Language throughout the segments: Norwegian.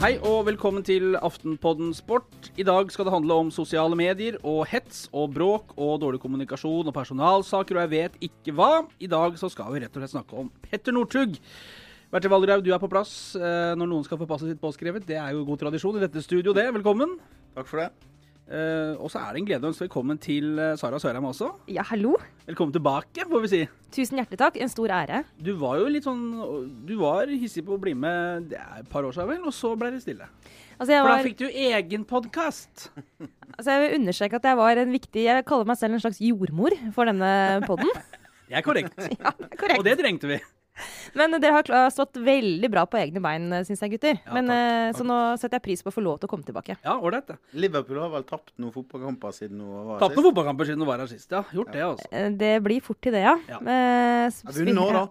Hei og velkommen til Aftenpodden Sport. I dag skal det handle om sosiale medier og hets og bråk og dårlig kommunikasjon og personalsaker og jeg vet ikke hva. I dag så skal vi rett og slett snakke om Petter Northug. Bertil Valderhaug, du er på plass eh, når noen skal få passet sitt påskrevet. Det er jo god tradisjon i dette studio, det. Velkommen. Takk for det. Eh, og så er det en glede å ønske velkommen til eh, Sara Sørheim også. Ja, hallo. Velkommen tilbake, får vi si. Tusen hjertelig takk. En stor ære. Du var jo litt sånn Du var hissig på å bli med det er et par år siden, vel, og så ble det stille. Altså, jeg, For da fikk du egen podkast. altså, jeg vil understreke at jeg var en viktig Jeg kaller meg selv en slags jordmor for denne podden. Det er korrekt. ja, det er korrekt. Og det trengte vi. Men dere har stått veldig bra på egne bein, syns jeg, gutter. Ja, Men, takk. eh, så nå setter jeg pris på å få lov til å komme tilbake. Ja, ålreit. Liverpool har vel tapt noen fotballkamper siden hun var her sist? Tapt noen fotballkamper siden hun var her sist. Ja, gjort det, altså. Eh, Det blir fort til det, ja. Ja. Eh, vunnet nå, da.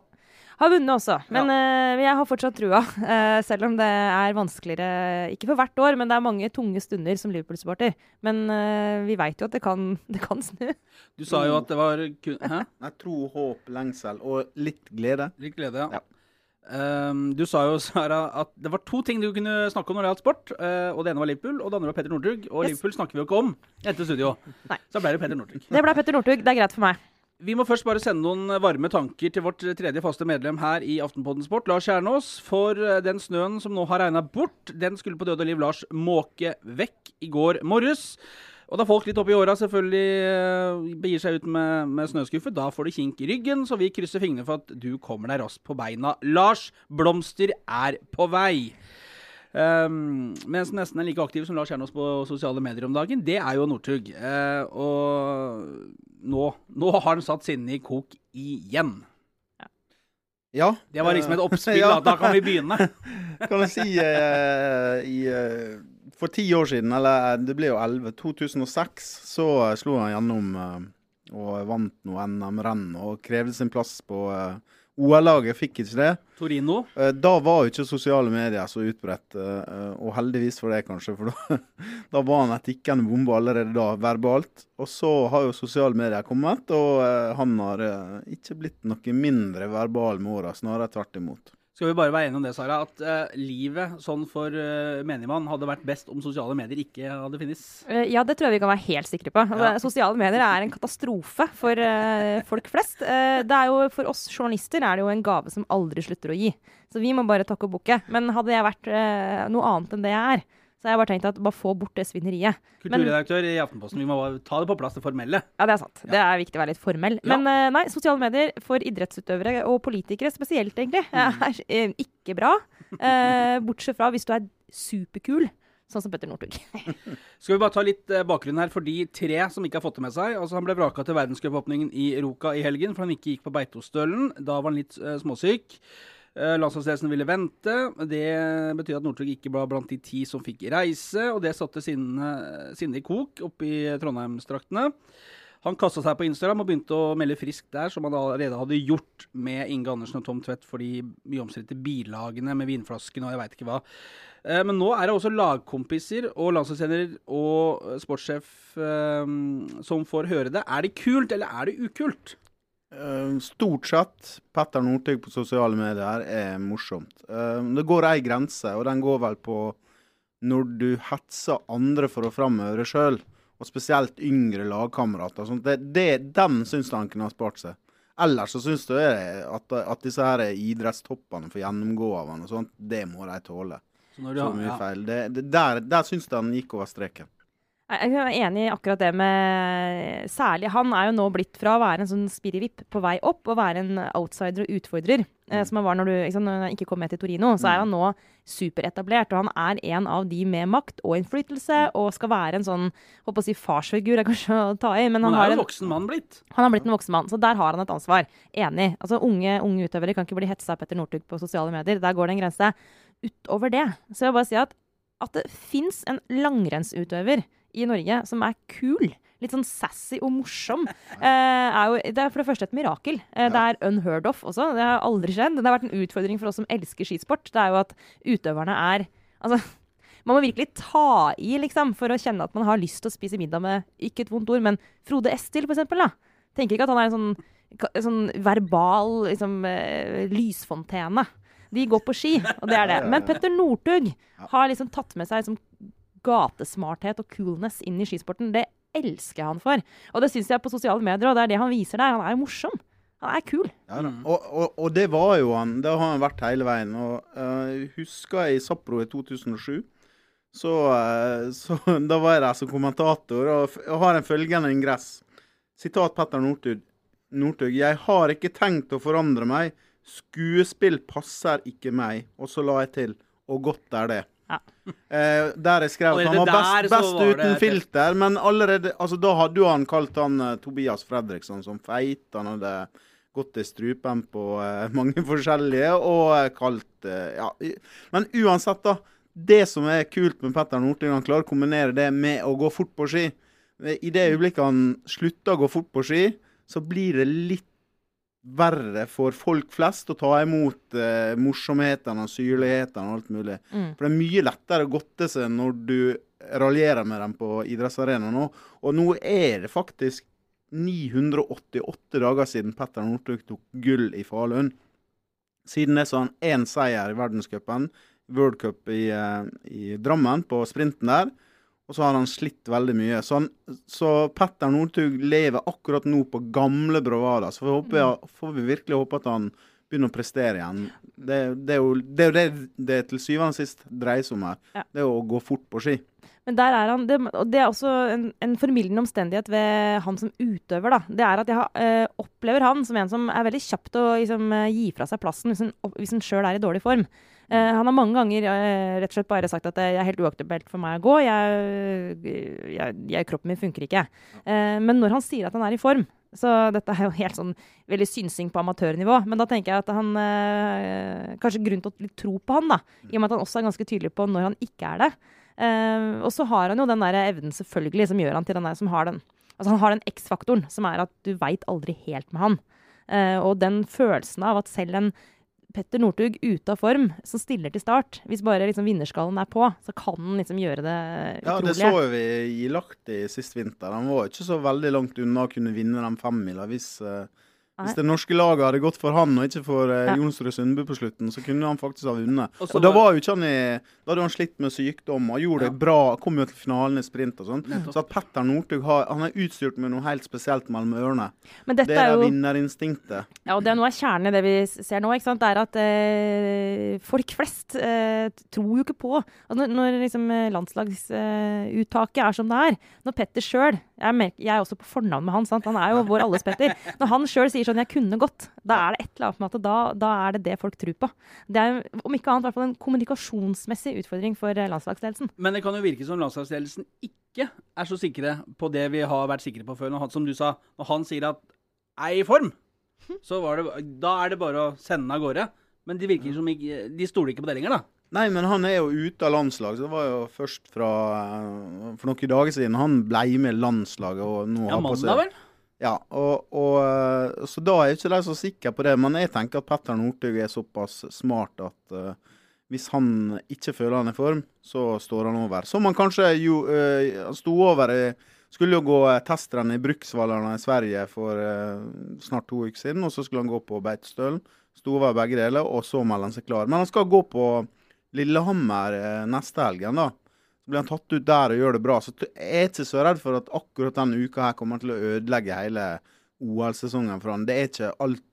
Har vunnet også, men eh, jeg har fortsatt trua. Uh, selv om det er vanskeligere, ikke for hvert år, men det er mange tunge stunder som Liverpool-supporter. Men uh, vi veit jo at det kan, det kan snu. Du sa jo at det var kun... Hæ? Nei, tro, håp, lengsel og litt glede. Litt glede, ja. Ja. Um, du sa jo, Sara, at det var to ting du kunne snakke om når det gjaldt sport. Uh, og Det ene var Liverpool, og det andre var Petter Northug. Og Yes. Liverpool snakker vi jo ikke om etter studio. Nei. Så ble det Petter Northug. Det ble Petter Northug. Det er greit for meg. Vi må først bare sende noen varme tanker til vårt tredje faste medlem her i Aftenpodden Sport, Lars Kjernås. For eh, den snøen som nå har regna bort, den skulle på død og liv Lars måke vekk i går morges. Og da folk litt oppi åra selvfølgelig eh, begir seg ut med, med snøskuffe, da får de kink i ryggen, så vi krysser fingrene for at du kommer deg raskt på beina. Lars, blomster er på vei. Um, mens nesten er like aktiv som Lars Kjernås på sosiale medier om dagen, det er jo Northug. Uh, og nå, nå har han satt sinnet i kok igjen. Ja. Det var liksom et oppspill, Ja. da. Kan vi begynne. Kan jeg si uh, i, uh, For ti år siden, eller det ble jo 11, 2006, så slo han gjennom og vant noe NM-renn og krevde sin plass på eh, OL-laget. Fikk ikke det. Torino. Eh, Da var jo ikke sosiale medier så utbredt, eh, eh, og heldigvis for det, kanskje. For da, da var han et tikkende bombe allerede da, verbalt. Og så har jo sosiale medier kommet, og han har ikke blitt noe mindre verbal med åra, snarere tvert imot. Skal vi bare være enige om det, Sara, at uh, livet sånn for uh, menigmann hadde vært best om sosiale medier ikke hadde finnes? Uh, Ja, det tror jeg vi kan være helt sikre på. Altså, Ja. Sosiale medier er en katastrofe for uh, folk flest. Det er jo, for oss journalister er det jo en gave som aldri slutter å gi. Så vi må bare takke og bukke. Men hadde jeg vært noe annet enn det jeg er, så jeg har bare tenkt at bare få bort det svineriet. Kulturredaktør i Aftenposten, vi må bare ta det på plass, det formelle. Ja, det er sant. Det er viktig å være litt formell. Ja. Men eh, nei, sosiale medier for idrettsutøvere og politikere spesielt, egentlig, Mm. er eh, ikke bra. Eh, bortsett fra hvis du er superkul, sånn som Petter Northug. Skal vi bare ta litt bakgrunn her for de tre som ikke har fått det med seg. Altså Han ble vraka til verdenscupåpningen i Ruka i helgen for han ikke gikk på Beitostølen. Da var han litt småsyk. Eh, Landslagsledelsen ville vente. Det betyr at Northug ikke ble blant de ti som fikk reise, og det satte sinnet sinne i kok oppe i Trondheimsdraktene. Han kasta seg på Instagram og begynte å melde friskt der, som han allerede hadde gjort med Inge Andersen og Tom Tvedt for de mye omstridte billagene med vinflaskene og jeg veit ikke hva. Eh, Men nå er det også lagkompiser og landslagstrener og sportssjef eh, som får høre det. Er det kult, eller er det ukult? Eh, Stort sett Petter Northug på sosiale medier er morsomt. Eh, Det går ei grense, og den går vel på når du hetser andre for å framheve deg sjøl, og spesielt yngre lagkamerater. Sånn. Det, det, den syns han kunne ha spart seg. Ellers så syns jeg at, at disse her idrettstoppene får gjennomgå av han og sånt, det må de tåle. Så du Så mye ja. feil. Det, det, der der syns jeg han gikk over streken. Jeg er enig i akkurat det med Særlig han er jo nå blitt fra å være en sånn spirrevipp på vei opp, og være en outsider og utfordrer, mm. som han var når du ikke, sant, når han ikke kom med til Torino. Så er han nå superetablert, og han er en av de med makt og innflytelse, og skal være en sånn håper å si farsfigur, er kanskje å ta i, men han, Han er jo en, en voksen mann blitt. han har blitt en voksen mann, så der har han et ansvar. Enig. Altså Unge, unge utøvere kan ikke bli hetsa av Petter Northug på sosiale medier. Der går det en grense. Utover det så vil jeg bare si at, at det fins en langrennsutøver i Norge som er kul. Litt sånn sassy og morsom. Eh, er jo, det er for det første et mirakel. Eh, Det er unheard of også. Det har aldri skjedd. Det har vært en utfordring for oss som elsker skisport. Det er jo at utøverne er Altså, man må virkelig ta i, liksom, for å kjenne at man har lyst til å spise middag med ikke et vondt ord, men Frode Estil, for eksempel. Da. Tenker ikke at han er en sånn, sånn verbal liksom, eh, lysfontene. De går på ski, og det er det. Men Petter Northug har liksom tatt med seg liksom gatesmarthet og coolness inn i skisporten. Det elsker jeg han for. Og det syns jeg på sosiale medier, og det er det han viser der. Han er jo morsom. Han er kul. Ja, og, og, og det var jo han. Det har han vært hele veien. Og uh, Husker jeg i Sapro i 2007. Så, uh, så da var jeg der som kommentator og, og har en følgende ingress. Sitat Petter Northug. Northug. Jeg har ikke tenkt å forandre meg. Skuespill passer ikke meg. Og så la jeg til. Og godt er det. Ja. Eh, der jeg skrev at han var best, der best var uten det- filter. Men allerede altså, Da hadde jo han kalt han uh, Tobias Fredriksson som feit. Han hadde gått i strupen på uh, mange forskjellige, og uh, kalt Ja. Men uansett, da. Det som er kult med Petter Northug, han klarer å kombinere det med å gå fort på ski. I det øyeblikket han slutter å gå fort på ski, så blir det litt verre for folk flest å ta imot eh, morsomhetene og syrlighetene og alt mulig. Mm. For det er mye lettere å godte seg når du raljerer med dem på idrettsarenaen nå. Og nå er det faktisk 988 dager siden Petter Northug tok gull i Falun. Siden det så har han én seier i verdenscupen, World Cup i, eh, i Drammen, på sprinten der. Og så har han slitt veldig mye. Så, han, så Petter Northug lever akkurat nå på gamle bravader. Så får vi, håpe, får vi virkelig håpe at han begynner å prestere igjen. Det, det, er, jo, det er jo det det til syvende og sist dreier seg om her. Ja. Det er å gå fort på ski. Men der er han, det, og det er også en, en formildende omstendighet ved han som utøver. da. Det er at jeg eh, opplever han som en som er veldig kjapt å liksom, gi fra seg plassen hvis han, hvis han sjøl er i dårlig form. Eh, han har mange ganger eh, rett og slett bare sagt at det er helt uaktuelt for meg å gå. Jeg, jeg, jeg, kroppen min funker ikke. Eh, men når han sier at han er i form så dette er jo helt sånn veldig synsing på amatørnivå. Men da tenker jeg at han eh, Kanskje grunn til å tro på han, da. I og med at han også er ganske tydelig på når han ikke er det. Eh, og så har han jo den der evnen selvfølgelig som gjør han til den der som har den Altså han har den X-faktoren som er at du veit aldri helt med han. Eh, og den følelsen av at selv en Petter Northug ute av form, som stiller til start, hvis bare liksom vinnerskallen er på, så kan han liksom gjøre det Ja, det så vi i Lahti sist vinter. Han var ikke så veldig langt unna å kunne vinne den femmila hvis, Nei. Hvis det norske laget hadde gått for han og ikke for eh, Ja. Jonsrud Sundby på slutten, så kunne han faktisk ha vunnet. Og Og, da var- jo ikke han i Da hadde han slitt med sykdom og gjorde Ja. det bra. Kom jo til finalen i sprint og sånn. Så at Petter Northug Han er utstyrt med noe helt spesielt mellom ørene. Men dette Det er er jo vinnerinstinktet. Ja, og det er noe av kjernen i det vi ser nå. ikke sant? Det er at eh, folk flest eh, tror jo ikke på altså Når, når liksom, eh, landslagsuttaket er som det er Når Petter sjøl jeg, jeg er også på fornavn med han, sant? han er jo vår alles Petter. Når han sjøl sier sånn 'jeg kunne gått', da er det et eller annet med at da, da er det det folk tror på. Det er om ikke annet i hvert fall en kommunikasjonsmessig utfordring for eh, landslagsledelsen. Men det kan jo virke som landslagsledelsen ikke er så sikre på det vi har vært sikre på før. Når han, som du sa, når han sier at er i form, så var det, da er det bare å sende av gårde. Men de virker som ikke, de stoler ikke på det lenger, da. Nei, men han er jo ute av landslag. Så det var jo først fra eh, For noen dager siden han ble med landslaget og nå Ja, har på seg mandag, vel? Ja, og, og, eh, så da er jeg ikke så sikker på det. Men jeg tenker at Petter Northug er såpass smart at uh, hvis han ikke føler han er i form, så står han over. Som han kanskje jo uh, sto over i Skulle jo gå testrenn i Bruksvallarna i Sverige for uh, snart to uker siden, og så skulle han gå på Beitostølen. Sto over begge deler, og så melder han seg klar. Men han skal gå på Lillehammer eh, neste helgen, da. Blir han tatt ut der og gjør det bra. Så jeg er ikke så redd for at akkurat denne uka her kommer til å ødelegge hele OL-sesongen for han. Det er ikke alt,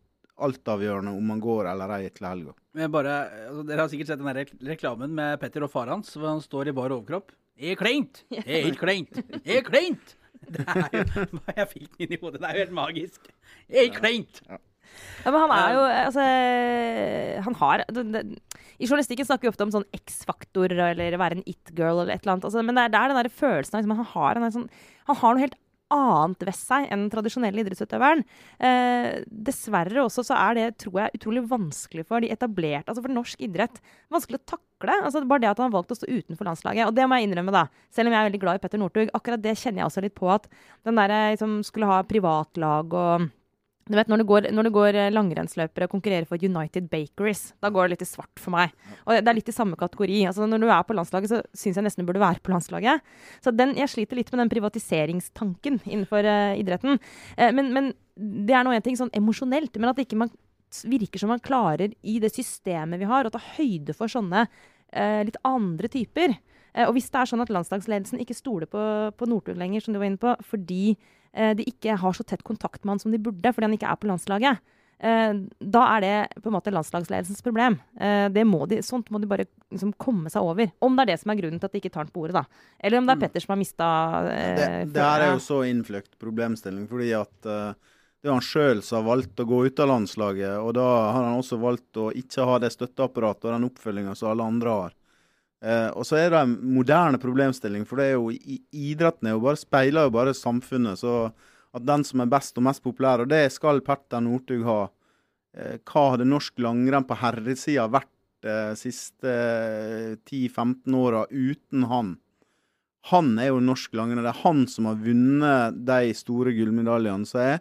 altavgjørende om han går eller ei til helga. Altså, dere har sikkert sett den reklamen med Petter og far hans, hvor han står i bar overkropp. Det er kleint! Det er helt kleint! Det er kleint! Det er jo, jeg fikk den inn i hodet. Det er jo helt magisk. Det er kleint! Ja, men han er jo Altså Han har det, det, I journalistikken snakker vi ofte om sånn X-faktor eller være en it-girl eller et eller annet. Altså, men det er, det er den der følelsen av liksom, han har, en sånn, han har noe helt annet ved seg enn den tradisjonelle idrettsutøveren. Eh, dessverre også så er det, tror jeg, utrolig vanskelig for de etablerte, altså for norsk idrett. Vanskelig å takle. altså Bare det at han har valgt å stå utenfor landslaget. Og det må jeg innrømme, da. Selv om jeg er veldig glad i Petter Northug. Akkurat det kjenner jeg også litt på at den der liksom, skulle ha privatlag og du vet, Når det går, når det går eh, langrennsløpere og konkurrerer for United Bakeries, da går det litt i svart for meg. Og det er litt i samme kategori. Altså, når du er på landslaget, så syns jeg nesten du burde være på landslaget. Så den, jeg sliter litt med den privatiseringstanken innenfor uh, idretten. Uh, men, men det er nå en ting sånn emosjonelt, men at ikke man virker som man klarer i det systemet vi har, å ta høyde for sånne uh, litt andre typer. Og hvis det er sånn at landslagsledelsen ikke stoler på, på Northug lenger, som du var inne på, fordi de ikke har så tett kontakt med han som de burde, fordi han ikke er på landslaget, eh, da er det på en måte landslagsledelsens problem. Eh, det må de, sånt må de bare liksom, komme seg over. Om det er det som er grunnen til at de ikke tar den på ordet, da. Eller om det er Petter som har mista eh, Det, det her er jo så innfløkt problemstilling, fordi at eh, det er han sjøl som har valgt å gå ut av landslaget. Og da har han også valgt å ikke ha det støtteapparatet og den oppfølginga som alle andre har. Eh, og så er det en moderne problemstilling, for det er jo idretten er jo bare, speiler jo bare samfunnet. Så at den som er best og mest populær, og det skal Petter Northug ha. Eh, hva hadde norsk langrenn på herresida vært de siste eh, 10-15 åra uten han? Han er jo norsk langrenn. Det er han som har vunnet de store gullmedaljene som er.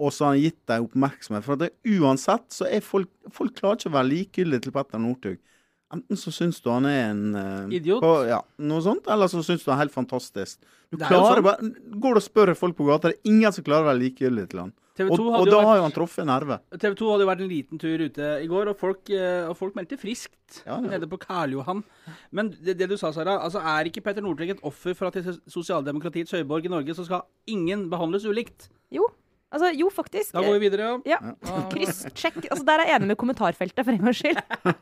Og så har han gitt dem oppmerksomhet. For at det, uansett så er folk Folk klarer ikke å være likegyldige til Petter Northug. Enten så syns du han er en uh, Idiot. På, ja, noe sånt, eller så syns du han er helt fantastisk. Du Det er klarer sånn. bare Går du og spør folk på gata, det er ingen som klarer å være likegyldig til han. Og, og da vært, har jo han truffet nerve. TV 2 hadde jo vært en liten tur ute i går, og folk, eh, og folk meldte friskt Ja, ja. nede på Karl Johan. Men det, det du sa, Sara, altså er ikke Petter Northug et offer for at i sosialdemokratiets høyborg i Norge så skal ingen behandles ulikt? Jo. Altså, jo, faktisk. Da går vi videre, ja. Ja. Kryss, sjekk. Altså, der er jeg enig med kommentarfeltet, for en gangs skyld.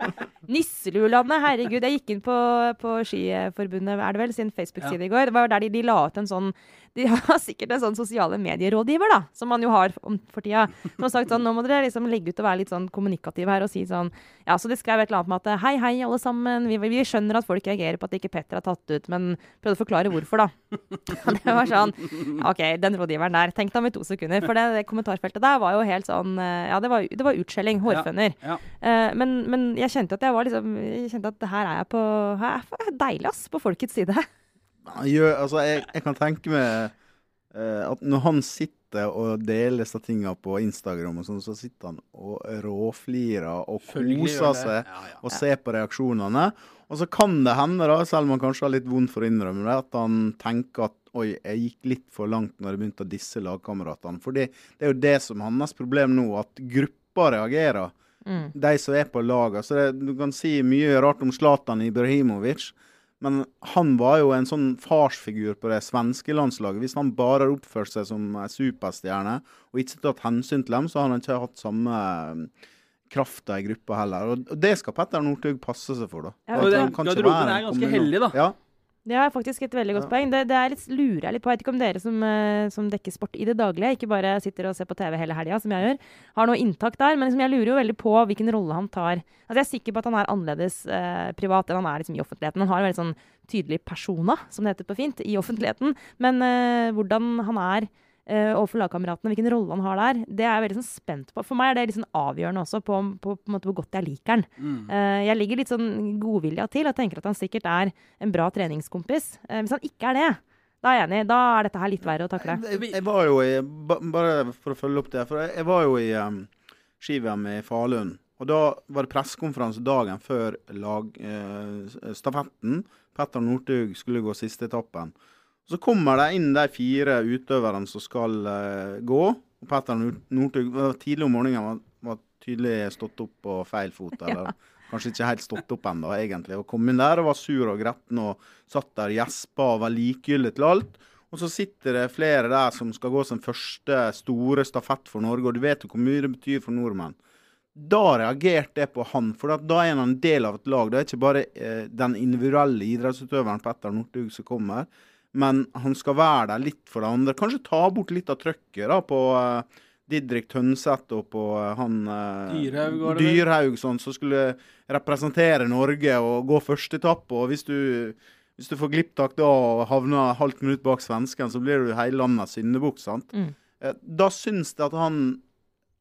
Nisselulandet, herregud. Jeg gikk inn på, på Skiforbundet, er det vel, sin Facebook-side i går. Det var der de, de la ut en sånn De har sikkert en sånn sosiale medierådgiver, da, som man jo har for tida. Som har sagt sånn Nå må dere liksom legge ut og være litt sånn kommunikative her og si sånn Ja, så de skrev et eller annet med at Hei, hei, alle sammen. Vi, vi skjønner at folk reagerer på at ikke Petter er tatt ut, men prøvde å forklare hvorfor, da. Og det var sånn OK, den rådgiveren der. Tenk deg om i to sekunder. For det, det kommentarfeltet der var jo helt sånn eh, Ja, det var, det var utskjelling. Hårføner. Ja. Eh, men, men jeg kjente at jeg var liksom Jeg kjente at her er jeg på Her er deilig, ass. På folkets side. Han gjør, altså, jeg, jeg kan tenke meg uh, at når han sitter og deler disse tinga på Instagram, og sånn, så sitter han og råflirer og koser seg Ja, ja. og ser på reaksjonene. Og så kan det hende, da, selv om han kanskje har litt vondt for å innrømme det, at han tenker at oi, jeg gikk litt for langt når jeg begynte å disse lagkameratene. For det er jo det som er hans problem nå, at gruppa reagerer. Mm. De som er på laget. Så det, du kan si mye rart om Zlatan Ibrahimovic. Men han var jo en sånn farsfigur på det svenske landslaget. Hvis han bare har oppført seg som superstjerne og ikke tatt hensyn til dem, så har han ikke hatt samme eh, krafta i gruppa heller. Og det skal Petter Northug passe seg for, da. Ja, det, han kan ikke garderoben er ganske heldig, hellig, da. Ja. Det er faktisk et veldig godt Ja. poeng. Det, det er litt, lurer jeg litt på. Jeg vet ikke om dere som, eh, som dekker sport i det daglige, ikke bare sitter og ser på TV hele helga, som jeg gjør, har noe inntak der. Men liksom, jeg lurer jo veldig på hvilken rolle han tar. Altså, jeg er sikker på at han er annerledes eh, privat enn han er liksom, i offentligheten. Han har en veldig sånn tydelig persona, som det heter på fint, i offentligheten. Men eh, hvordan han er eh, overfor lagkameratene, hvilken rolle han har der, det er jeg veldig sånn spent på. For meg er det litt sånn avgjørende også på, på, på en måte hvor godt jeg liker han. Mm. Eh, jeg ligger litt sånn godvilja til og tenker at han sikkert er en bra treningskompis. Eh, hvis han ikke er det, da er jeg enig. Da er dette her litt verre å takle. Jeg, jeg var jo i ba, Bare for å følge opp det. For jeg, jeg var jo i um, ski-VM i Falun. Og da var det pressekonferanse dagen før lag, eh, stafetten. Petter Northug skulle gå siste etappen. Så kommer det inn de fire utøverne som skal uh, gå. Og Petter Nor- Northug tidlig om morgenen var, var tydelig stått opp på feil fot. Eller kanskje ikke helt stått opp ennå, egentlig. Og kom inn der og var sur og gretten og satt der og gjespa og var likegyldig til alt. Og så sitter det flere der som skal gå sin første store stafett for Norge, og du vet jo hvor mye det betyr for nordmenn. Da reagerte jeg på han, for da er han en del av et lag. Det er ikke bare eh, den individuelle idrettsutøveren Petter Northug som kommer, men han skal være der litt for det andre. Kanskje ta bort litt av trøkket da på uh, Didrik Tønseth og på uh, han uh, Dyrhaug? Dyrhaug sånn, som skulle representere Norge og gå første etappe. Og hvis du, hvis du får glipptak da og havner halvt minutt bak svensken, så blir du hele landets syndebukk. sant? Mm. Da syns jeg at han,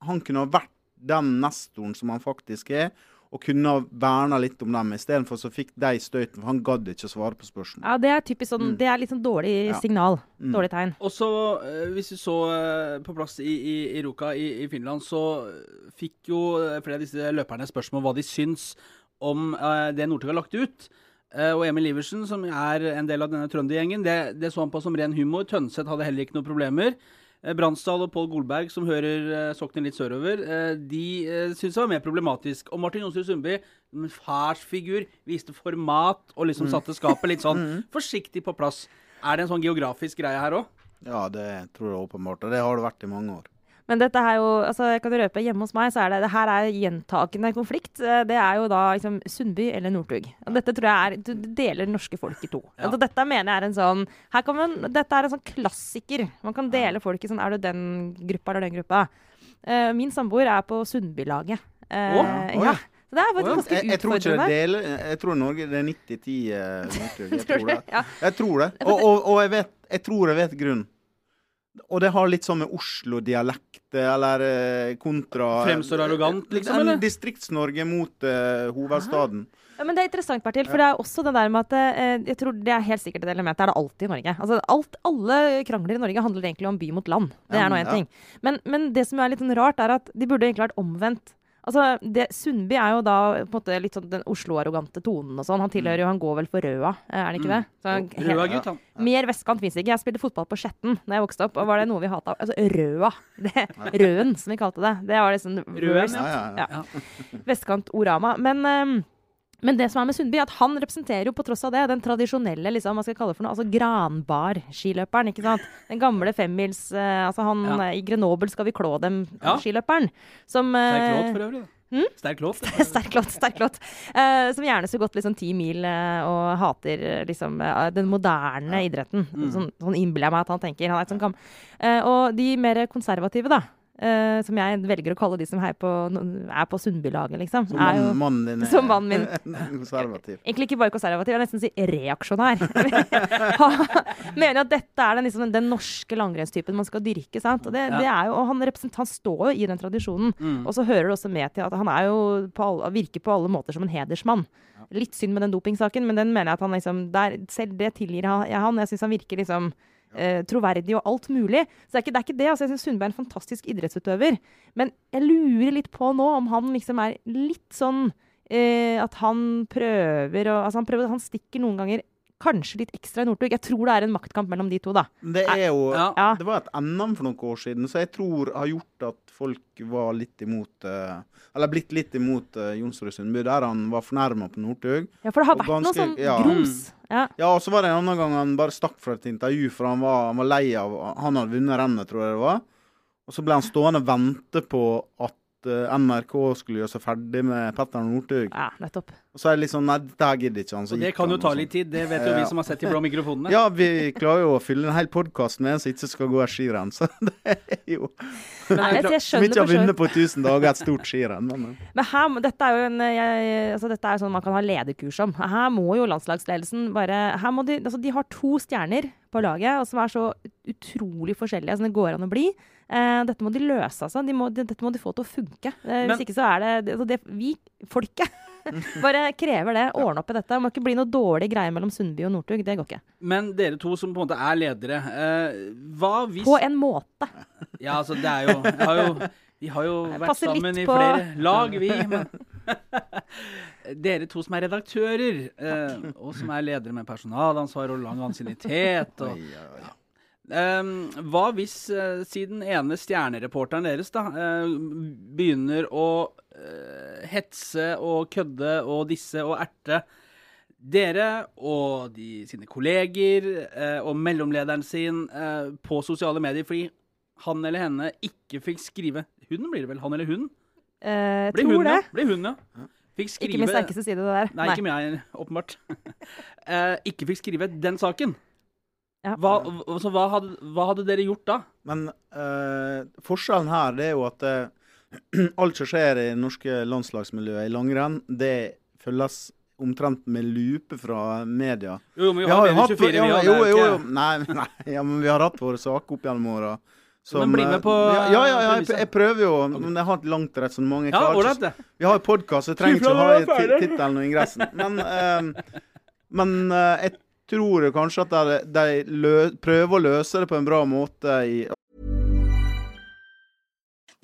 han kunne ha vært den nestoren som han faktisk er, og kunne verna litt om dem. Istedenfor så fikk de støyten, for han gadd ikke å svare på spørsmål. Ja, det er typisk sånn, Mm. det er litt sånn dårlig Ja. signal. Mm. Dårlig tegn. Og så, eh, hvis vi så eh, på plass i, i, i Ruka i, i Finland, så fikk jo flere av disse løperne spørsmål hva de syns om eh, det Northug har lagt ut. Eh, og Emil Iversen, som er en del av denne trøndergjengen, det, det så han på som ren humor. Tønseth hadde heller ikke noen problemer. Eh, Bransdal og Pål Golberg, som hører eh, Soknen litt sørover, eh, de syntes det var mer problematisk. Og Martin Jonsrud Sundby, farsfigur, viste format og liksom satte skapet litt sånn forsiktig på plass. Er det en sånn geografisk greie her òg? Ja, det tror jeg åpenbart. Og det har det vært i mange år. Men dette er jo, altså jeg kan røpe hjemme hos meg, så er det, det her er gjentakende konflikt. Eh, Det er jo da liksom Sundby eller Northug. Og dette tror jeg er, du deler norske folk i to. Ja. Altså dette mener jeg er en sånn, her kan man, dette er en sånn klassiker. Man kan dele folk i sånn, er du den gruppa eller den gruppa? Uh, min samboer er på Sundby-laget. Eh, oh, ja. Så det er faktisk ganske Jeg, jeg tror ikke det deler Jeg tror Norge det er 90-10 Uh, Jeg Tror det. Ja. Jeg tror det. Og, og, og jeg, vet, jeg tror jeg vet grunnen. Og det har litt sånn med Oslo-dialekt eller eh, kontra Fremstår arrogant, liksom, eller? Distrikts-Norge mot uh, hovedstaden. Ja, men Det er interessant, Bertil. For det er også det der med at eh, jeg tror det er helt sikkert et element. Det er det alltid i Norge. Altså, alt, alle krangler i Norge handler egentlig om by mot land. Det er nå én ja. ting. Men, men det som er litt sånn rart, er at de burde egentlig vært omvendt. Altså, det, Sundby er jo da på en måte litt sånn den Oslo-arrogante tonen og sånn. Han tilhører jo, han går vel for Røa, eh, er det ikke det? Så, Røa gutt, han. Mer vestkant fins ikke. Jeg spilte fotball på Skjetten da jeg vokste opp. Og var det noe vi hata? Altså, Røa. Det, Røen, som vi kalte det. Det var liksom Røen. Ja, ja, ja. Ja. Vestkant Orama. Men, ehm, men det som er med Sundby, er at han representerer jo på tross av det den tradisjonelle liksom, hva skal jeg kalle det for noe, altså granbar-skiløperen. ikke sant? Den gamle femmils uh, altså han Ja. eh, I Grenoble skal vi klå dem-skiløperen. Som Sterk låt eh, for øvrig. da. Hm? Sterk låt. Sterk låt, sterk låt. Uh, som gjerne skulle gått liksom ti mil uh, og hater liksom uh, den moderne idretten. Mm. Sånn, sånn innbiller jeg meg at han tenker. Han er sånn gam Eh, og de mer konservative, da. Eh, som jeg velger å kalle de som på, er på Sundby-laget, liksom. Som er jo, mannen din er som mannen konservativ. Egentlig ikke bare konservativ, jeg vil nesten si reaksjonær. Mener at dette er den, liksom, den norske langrennstypen man skal dyrke. sant? Og, det, Ja. det er jo, og han, han står jo i den tradisjonen. Mm. Og så hører det også med til at han er jo på alle, virker på alle måter som en hedersmann. Litt synd med den dopingsaken, men den mener jeg at han liksom der, Selv det tilgir jeg han. Jeg syns han virker liksom eh, troverdig og alt mulig. Så det er ikke det. Er ikke det. Altså, jeg syns Sundberg er en fantastisk idrettsutøver. Men jeg lurer litt på nå om han liksom er litt sånn eh, at han prøver å Altså, han prøver Han stikker noen ganger kanskje litt ekstra i Northug. Jeg tror det er en maktkamp mellom de to, da. Det er jo Ja. Det var et NM for noen år siden, så jeg tror har gjort at folk var litt imot eh, Eller blitt litt imot uh, Jonsrud Sundby, der han var fornærma på Northug. Ja, for det har vært vært noe sånn ja. grums. Ja. Ja, og så var det en annen gang han bare stakk fra et intervju, for han var, han var lei av Han hadde vunnet rennet, tror jeg det var. Og så ble han stående og vente på at eh, NRK skulle gjøre seg ferdig med Petter Northug. ja, nettopp. Og så er det litt sånn Nei, det her gidder ikke han. Så Og det kan jo ta litt sånn. tid. Det vet jo Ja. vi som har sett de blå mikrofonene. Ja, vi klarer jo å fylle en hel podkast med en som ikke skal gå et skirenn, så det er jo Nei, jeg, Som ikke har vunnet på 1000 dager et stort skirenn. Men, Men her, dette er jo en, jeg, altså dette er jo sånn man kan ha lederkurs om. Her må jo landslagsledelsen bare her må de, altså de har to stjerner på laget og som er så utrolig forskjellige som det går an å bli. Eh, dette må de løse, altså. De må, de, dette må de få til å funke. Eh, Men- hvis ikke så er det, det, altså det Vi, folket, bare krever det. Ordne opp i dette. Det må ikke bli noe dårlig greie mellom Sundby og Northug. Det går ikke. Men dere to som på en måte er ledere, eh, hva hvis På en måte. Ja, altså, det er jo, jeg har jo Vi har jo vært sammen i flere lag, vi. Men dere to som er redaktører, eh, og som er ledere med personalansvar og lang ansiennitet og oi. Ehm, hva hvis, uh, siden ene stjernereporteren deres da, uh, begynner å hetse og kødde og disse og erte dere og de, sine kolleger eh, og mellomlederen sin eh, på sosiale medier fordi han eller henne ikke fikk skrive Hun blir det vel? Han eller hun? Eh, Blir tror hun, det. ja. Blir hun, ja. Fikk skrive Ikke min sterkeste side, det der. Nei, ikke meg, åpenbart. eh, ikke fikk skrive den saken. Ja. Hva, altså, hva, hadde, hva hadde dere gjort da? Men eh, forskjellen her det er jo at eh, alt som skjer i det norske landslagsmiljøet i langrenn, det følges omtrent med lupe fra media. Jo, men vi har har jo jo hatt 24, ja, jo, jo, jo jo, nei, nei, ja, men vi har hatt våre saker opp gjennom åra. Men bli med på, ja, ja, ja, jeg, jeg prøver jo, men jeg har et langt resonnement. Ja, ikke-. Vi har podkast, jeg trenger ikke å ha tittelen og ingressen. Men, eh, men eh, jeg tror kanskje at de, de prøver å løse det på en bra måte i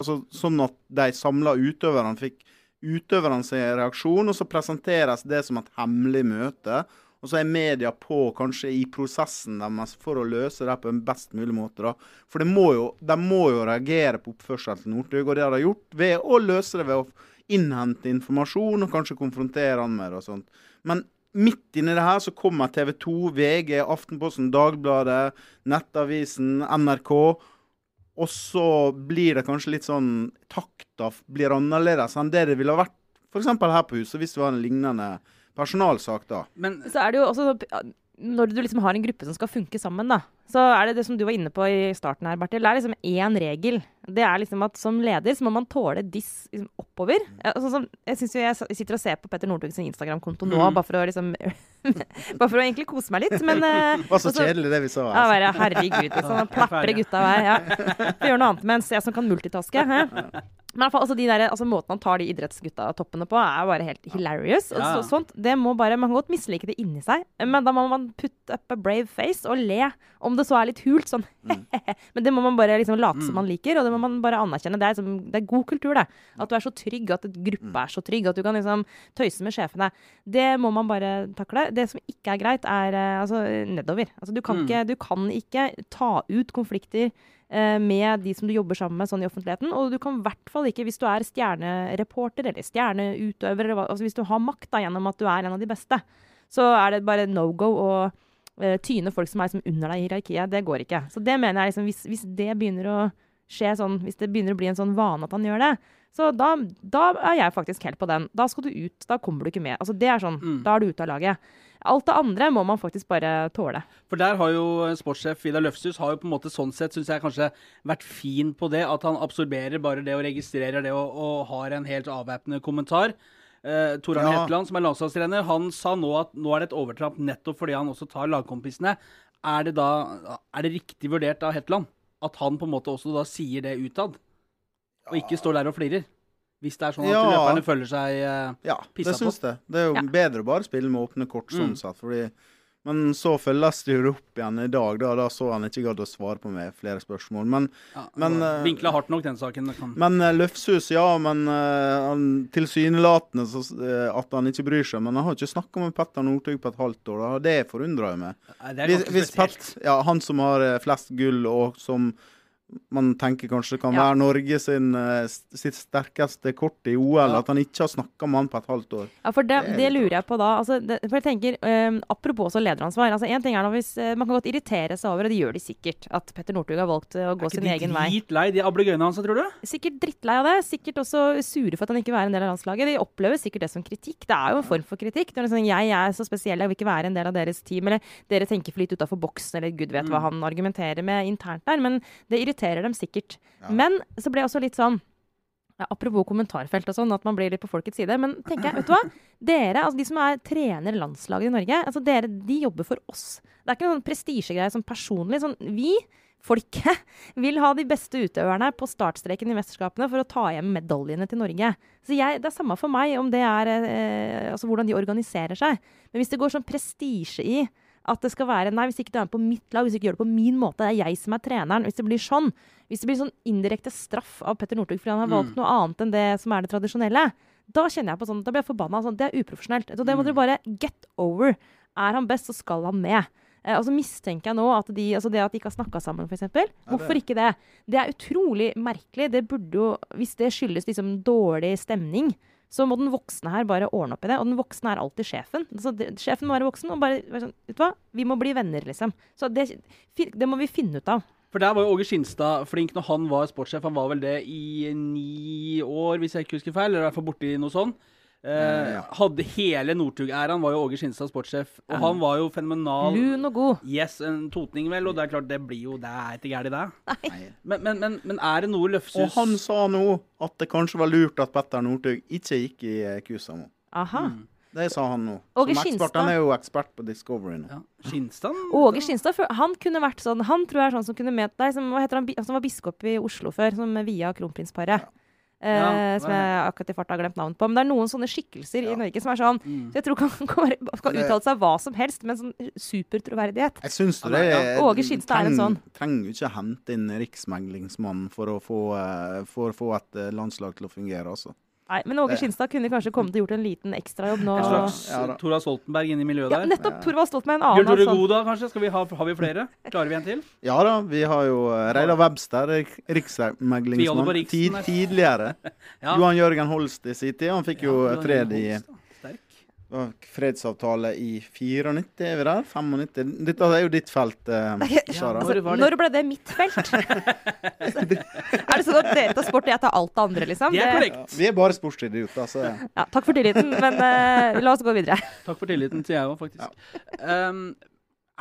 Altså, sånn at de samla utøverne fikk utøverne sin reaksjon, og så presenteres det som et hemmelig møte. Og så er media på kanskje i prosessen deres for å løse det på en best mulig måte. da. For må jo, de må jo reagere på oppførselen til Northug, og det har de gjort ved å løse det ved å innhente informasjon og kanskje konfrontere han med det og sånt. Men midt inni det her så kommer TV 2, VG, Aftenposten, Dagbladet, Nettavisen, NRK. Og så blir det kanskje litt sånn Takta blir annerledes enn det det ville vært f.eks. her på huset, hvis det var en lignende personalsak da. Men Så er det jo også Når du liksom har en gruppe som skal funke sammen, da, så er det det som du var inne på i starten her, Bertil. Det er liksom én regel. Det er liksom at som leder så må man tåle diss liksom oppover. Ja, sånn som, jeg syns jo jeg sitter og ser på Petter Northugs Instagram-konto nå, Mm. bare for å liksom Bare for å egentlig kose meg litt, men Det var så også- kjedelig, det vi. Ja, Altså. bare, herregud, liksom. Man plaprer gutta av vei. Ja. Får gjøre noe annet mens jeg som kan multitaske. Hæ? Men fall, altså, de der, altså, måten han tar de idrettsgutta-toppene på, er bare helt hilarious. Ja. så, sånt, det må bare, Man kan godt mislike det inni seg, men da må man putte up a brave face og le. Om det så er litt hult, sånn. men det må man bare liksom late som man liker, og det må man bare anerkjenne. Det er, liksom, det er god kultur, det. At du er så trygg, at et gruppe er så trygg, at du kan liksom tøyse med sjefene. Det må man bare takle. Det som ikke er greit, er eh, altså, nedover. Altså, du, kan Mm. ikke, du kan ikke ta ut konflikter eh, med de som du jobber sammen med sånn i offentligheten. Og du kan i hvert fall ikke, hvis du er stjernereporter eller stjerneutøver, eller hva, altså hvis du har makt da, gjennom at du er en av de beste, så er det bare no go å eh, tyne folk som er liksom under deg i hierarkiet. Det går ikke. Så det mener jeg liksom, hvis, hvis det begynner å skje sånn, hvis det begynner å bli en sånn vane at han gjør det, så da, da er jeg faktisk helt på den. Da skal du ut, da kommer du ikke med. Altså det er sånn, Mm. Da er du ute av laget. Alt det andre må man faktisk bare tåle. For der har jo sportssjef Vidar Løfshus har jo på en måte sånn sett, syns jeg kanskje vært fin på det. At han absorberer bare det og registrerer det og, og har en helt avvæpnende kommentar. Uh, Tor Arne Ja. Hetland, som er landslagstrener, han sa nå at nå er det et overtramp nettopp fordi han også tar lagkompisene. Er det da er det riktig vurdert av Hetland at han på en måte også da sier det utad? Og ikke står der og flirer? Hvis det er sånn at Ja. løperne føler seg eh, Ja, Pissa det syns jeg. Det er jo Ja. bedre å bare spille med åpne kort, sånn Mm. sett. Fordi, men så følges det jo opp igjen i dag. Da, da så han ikke gadd å svare på meg flere spørsmål. Men, ja, Men, eh, Vinkla hardt nok, den saken. Kan. men eh, Løfshus, ja. Men han tilsynelatende så, eh, at han ikke bryr seg. Men han har ikke snakka med Petter Northug på et halvt år. Da. Det forundrer jeg meg. Hvis, hvis. Pet, ja, han som har eh, flest gull, og som man tenker kanskje kan Ja. være Norge sin, eh, sitt sterkeste kort i OL, Ja. at han ikke har snakka med han på et halvt år. Ja, for det, Det er det lurer jeg på da. Altså, det, for jeg tenker, um, Apropos også lederansvar. altså en ting er nå, hvis, uh, Man kan godt irritere seg over, og det gjør de sikkert, at Petter Northug har valgt eh, å gå Er sin ikke egen de vei. dritlei de ablegøyene hans, tror du? Sikkert drittlei av det. Sikkert også sure for at han ikke vil være en del av landslaget. De opplever sikkert det som kritikk. Det er jo en form for kritikk. Det er liksom, jeg er så spesiell, jeg vil ikke være en del av deres team. Eller dere tenker for litt utafor boksen, eller gud vet hva Mm. han argumenterer med internt der. Men det irriterer dem sikkert. Men så ble jeg også litt sånn ja, Apropos kommentarfelt og sånn, at man blir litt på folkets side. Men tenker jeg, vet du hva? Dere, altså de som er trener landslaget i Norge, altså dere, de jobber for oss. Det er ikke noen sånn prestisjegreie sånn personlig. Sånn, vi, folket, vil ha de beste utøverne på startstreken i mesterskapene for å ta hjem medaljene til Norge. Så jeg, Det er samme for meg om det er eh, altså hvordan de organiserer seg. Men hvis det går sånn prestisje i at det skal være Nei, hvis ikke du er med på mitt lag, hvis du ikke gjør det på min måte, det er jeg som er treneren. Hvis det blir sånn, hvis det blir sånn indirekte straff av Petter Northug fordi han har valgt noe annet enn det som er det tradisjonelle, da kjenner jeg på sånn, da blir jeg forbanna. Sånn, det er uprofesjonelt. Så det må dere bare get over. Er han best, så skal han med. Eh, og så mistenker jeg nå at de, altså det at de ikke har snakka sammen, f.eks. Hvorfor ikke det? Det er utrolig merkelig. Det burde jo, Hvis det skyldes liksom dårlig stemning, så må den voksne her bare ordne opp i det. Og den voksne er alltid sjefen. Altså, det, sjefen må være voksen og bare sånn Vet du hva, vi må bli venner, liksom. Så det, det må vi finne ut av. For der var jo Åge Skinstad flink når han var sportssjef. Han var vel det i ni år, hvis jeg ikke husker feil. Eller i hvert fall borti noe sånt. Eh, ja. Hadde hele Northug-æraen, var jo Åge Skinstad sportssjef. Og han var jo fenomenal. Lun og god. Yes, en totning vel, og det er klart, det blir jo Det er ikke gærent, det. Men, men, men, men er det noe Løfshus Og han sa nå at det kanskje var lurt at Petter Northug ikke gikk i KUSA Kusamo. Aha. Mm. Det sa han nå. Åge Skinstad. Han er jo ekspert på Discovery nå. ja, Skinstad? Åge Skinstad han kunne vært sånn Han tror jeg er sånn som kunne ment deg, som, hva heter han, som var biskop i Oslo før, som via kronprinsparet. Eh, Ja, som jeg akkurat i farta har glemt navn på. Men det er noen sånne skikkelser i Norge som er sånn Mm. Så jeg tror han kan, kan uttale seg hva som helst, med en sånn supertroverdighet. Jeg syns du det er- Åge Skinstad er en sånn. Trenger ikke hente inn riksmeglingsmannen for å få, eh, for å få et eh, landslag til å fungere, altså. Nei, men Åge Skinstad kunne kanskje kommet og gjort en liten ekstrajobb nå. En slags Ja. Tora Stoltenberg inn i miljøet Ja, der? nettopp! Tora Stoltenberg, en Bjørn annen. Tore av sånn. Goda, kanskje? Skal vi ha, har vi flere? Klarer vi en til? Ja da, vi har jo eh, Reidar Webster, holder riksmeglingsmann. Tid, tidligere. Ja. Johan Jørgen Holst i sin tid. Han fikk jo Ja, eh, fred i Holst, da. Sterk. det var fredsavtale i 94, er vi der? 95? Dette er jo ditt felt, eh, Sara. Når var det? Når ble det mitt felt? er det sånn at dere tar sport og jeg tar alt det andre, liksom? Det er korrekt. Vi er bare sportsidioter, altså. Ja, takk for tilliten, men eh, la oss gå videre. Takk for tilliten, sier jeg òg, faktisk. Um,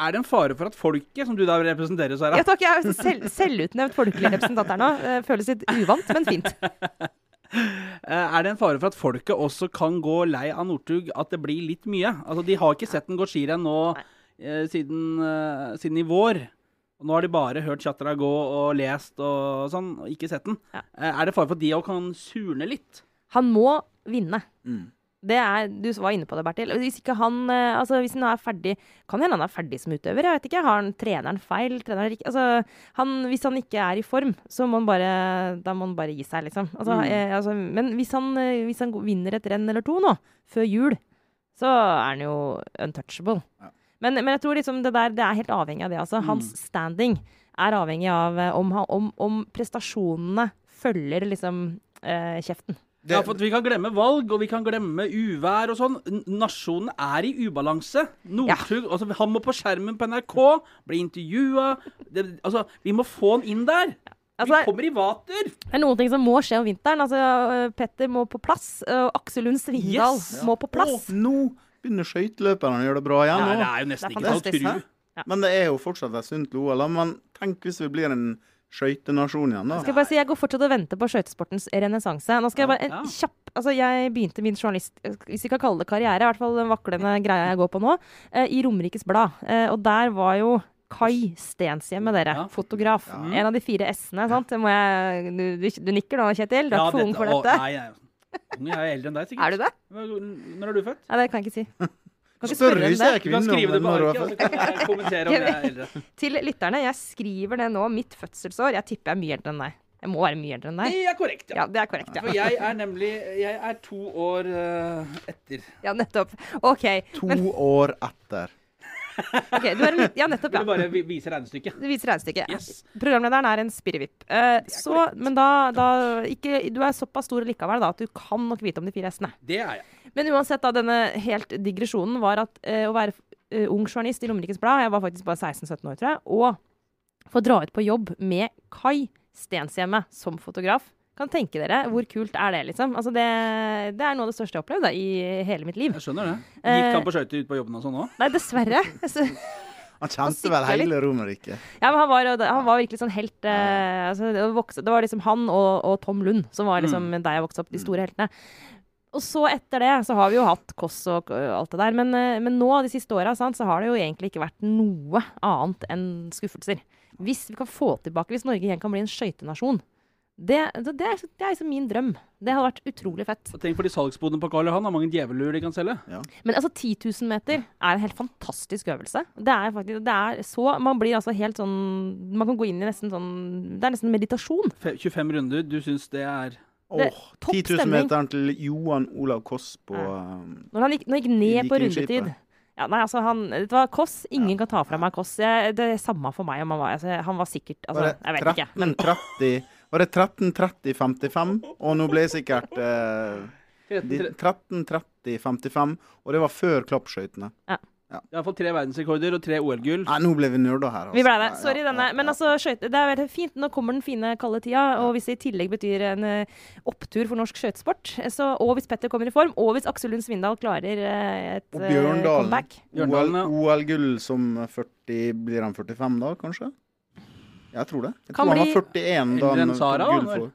er det en fare for at folket, som du da representerer, Sara Ja, takk, jeg er selv, selvutnevnt folkelig representant her nå. Eh, Føles litt uvant, men fint. Eh, Er det en fare for at folket også kan gå lei av Northug, at det blir litt mye? Altså, De har ikke sett den gå skirenn nå eh, siden, eh, siden i vår. Og nå har de bare hørt Chatra gå og lest og sånn, og ikke sett den. Ja. Eh, er det fare for at de òg kan surne litt? Han må vinne. mm. Det er, Du var inne på det, Bertil. Hvis ikke han eh, altså hvis han er ferdig Kan hende han er ferdig som utøver. Jeg vet ikke. Har han treneren feil? Treneren er altså, han, hvis han ikke er i form, så må han bare, da må han bare gi seg, liksom. Altså, Mm. jeg, altså, men hvis han, eh, hvis han vinner et renn eller to nå, før jul, så er han jo untouchable. Ja. Men, men jeg tror liksom det der det er helt avhengig av det. Altså. Hans standing er avhengig av eh, om, om, om prestasjonene følger liksom eh, kjeften. Det- Ja, for at Vi kan glemme valg, og vi kan glemme uvær og sånn. Nasjonen er i ubalanse. Northug altså, Han må på skjermen på NRK, bli intervjua. Altså, vi må få han inn der. Altså, vi kommer i vater. Det er noen ting som må skje om vinteren. Altså, øh, Petter må på plass. Og Aksel Lund Svindal Yes! må på plass. Og nå begynner skøyteløperne å gjøre det bra igjen. Ja, det er jo nesten er ikke til å tro. Men det er jo fortsatt et sunt OL. Men tenk hvis vi blir en skøytenasjon igjen, da. Skal jeg bare si, jeg går fortsatt og venter på skøytesportens renessanse. Nå skal jeg bare en kjapp Altså, jeg begynte min journalist... Hvis vi kan kalle det karriere, i hvert fall den vaklende greia jeg går på nå, eh, i Romerikes Blad. Eh, Og der var jo Kai Stenshjem med dere. Ja. fotograf. Ja. En av de fire s-ene, sant? Det må jeg, du, du, du nikker nå, Kjetil? Du er ikke for ung for å, dette? Nei, nei. Jeg er eldre enn deg, sikkert. Er du det? Når er du født? Nei, det kan jeg ikke si. Kan ikke spørre om det. Du kan skrive om det på arket, og så kan jeg kommentere om jeg er eldre. Til lytterne, jeg skriver det nå, mitt fødselsår. Jeg tipper jeg er mye eldre enn deg. Jeg må være mye eldre enn deg. Det er korrekt, ja. Ja, det er korrekt, ja. For jeg er nemlig Jeg er to år uh, etter. Ja, nettopp. OK. To Men, år etter. ok, du er en, ja, nettopp, ja. du bare viser regnestykket? Du viser regnestykket. Yes. Programlederen er en spirrevipp. Eh, så, men da, da ikke, Du er såpass stor likevel da, at du kan nok vite om de fire s-ene. Det er jeg. Men uansett, da, denne helt digresjonen var at eh, å være eh, ung journalist i Romerikes Blad, jeg var faktisk bare 16-17 år, tror jeg, og få dra ut på jobb med Kai Stenshjemme som fotograf. Kan tenke dere, hvor kult er det, liksom? Altså, det, det er noe av det største jeg har opplevd da, i hele mitt liv. Jeg skjønner det. Eh, Gikk han på skøyter ut på jobben og sånn òg? Nei, dessverre. Han kjente vel hele Romerriket? Ja, men han var, han var virkelig sånn helt eh, altså, det, var det var liksom han og, og Tom Lund som var liksom Mm. der jeg vokste opp, de store heltene. Og så etter det så har vi jo hatt Kåss og alt det der. Men, eh, men nå de siste åra så har det jo egentlig ikke vært noe annet enn skuffelser. Hvis vi kan få tilbake, hvis Norge igjen kan bli en skøytenasjon, det, det, det, er, det er liksom min drøm. Det hadde vært utrolig fett. Tenk på de salgsbodene på Karl Johan. Har mange djevelur de kan selge. Men altså 10 000 meter er en helt fantastisk øvelse. Det er faktisk, det er så, Man blir altså helt sånn Man kan gå inn i nesten sånn Det er nesten meditasjon. Fe- 25 runder, du syns det er Åh, topp 10 000 stemning. meteren til Johan Olav Koss på ja. Når han gikk, når han gikk ned på rundetid ja, nei, altså han, det var Koss, ingen kan ta fra meg Koss. Jeg, det er samme for meg om han var altså, Han var sikkert altså, Var Jeg vet ikke. Men 13.30 Var det 13.30,55? Og nå ble det sikkert eh, de- 13.30,55, og det var før klappskøytene. Ja. Ja. Iallfall tre verdensrekorder og tre OL-gull. Nei, nå ble vi nerda her. Altså. Vi ble det. Sorry, ja, denne. Men ja. altså, skøyte, det er veldig fint. Nå kommer den fine, kalde tida. Og hvis det i tillegg betyr en eh, opptur for norsk skøytesport, og hvis Petter kommer i form, og hvis Aksel Lund Svindal klarer eh, et Og eh, Bjørndalen. comeback Bjørndalen, ja. OL-gull som 40 Blir han 45 da, kanskje? Jeg tror det. Jeg Kan tror han var 41 da han Sara, tok gull.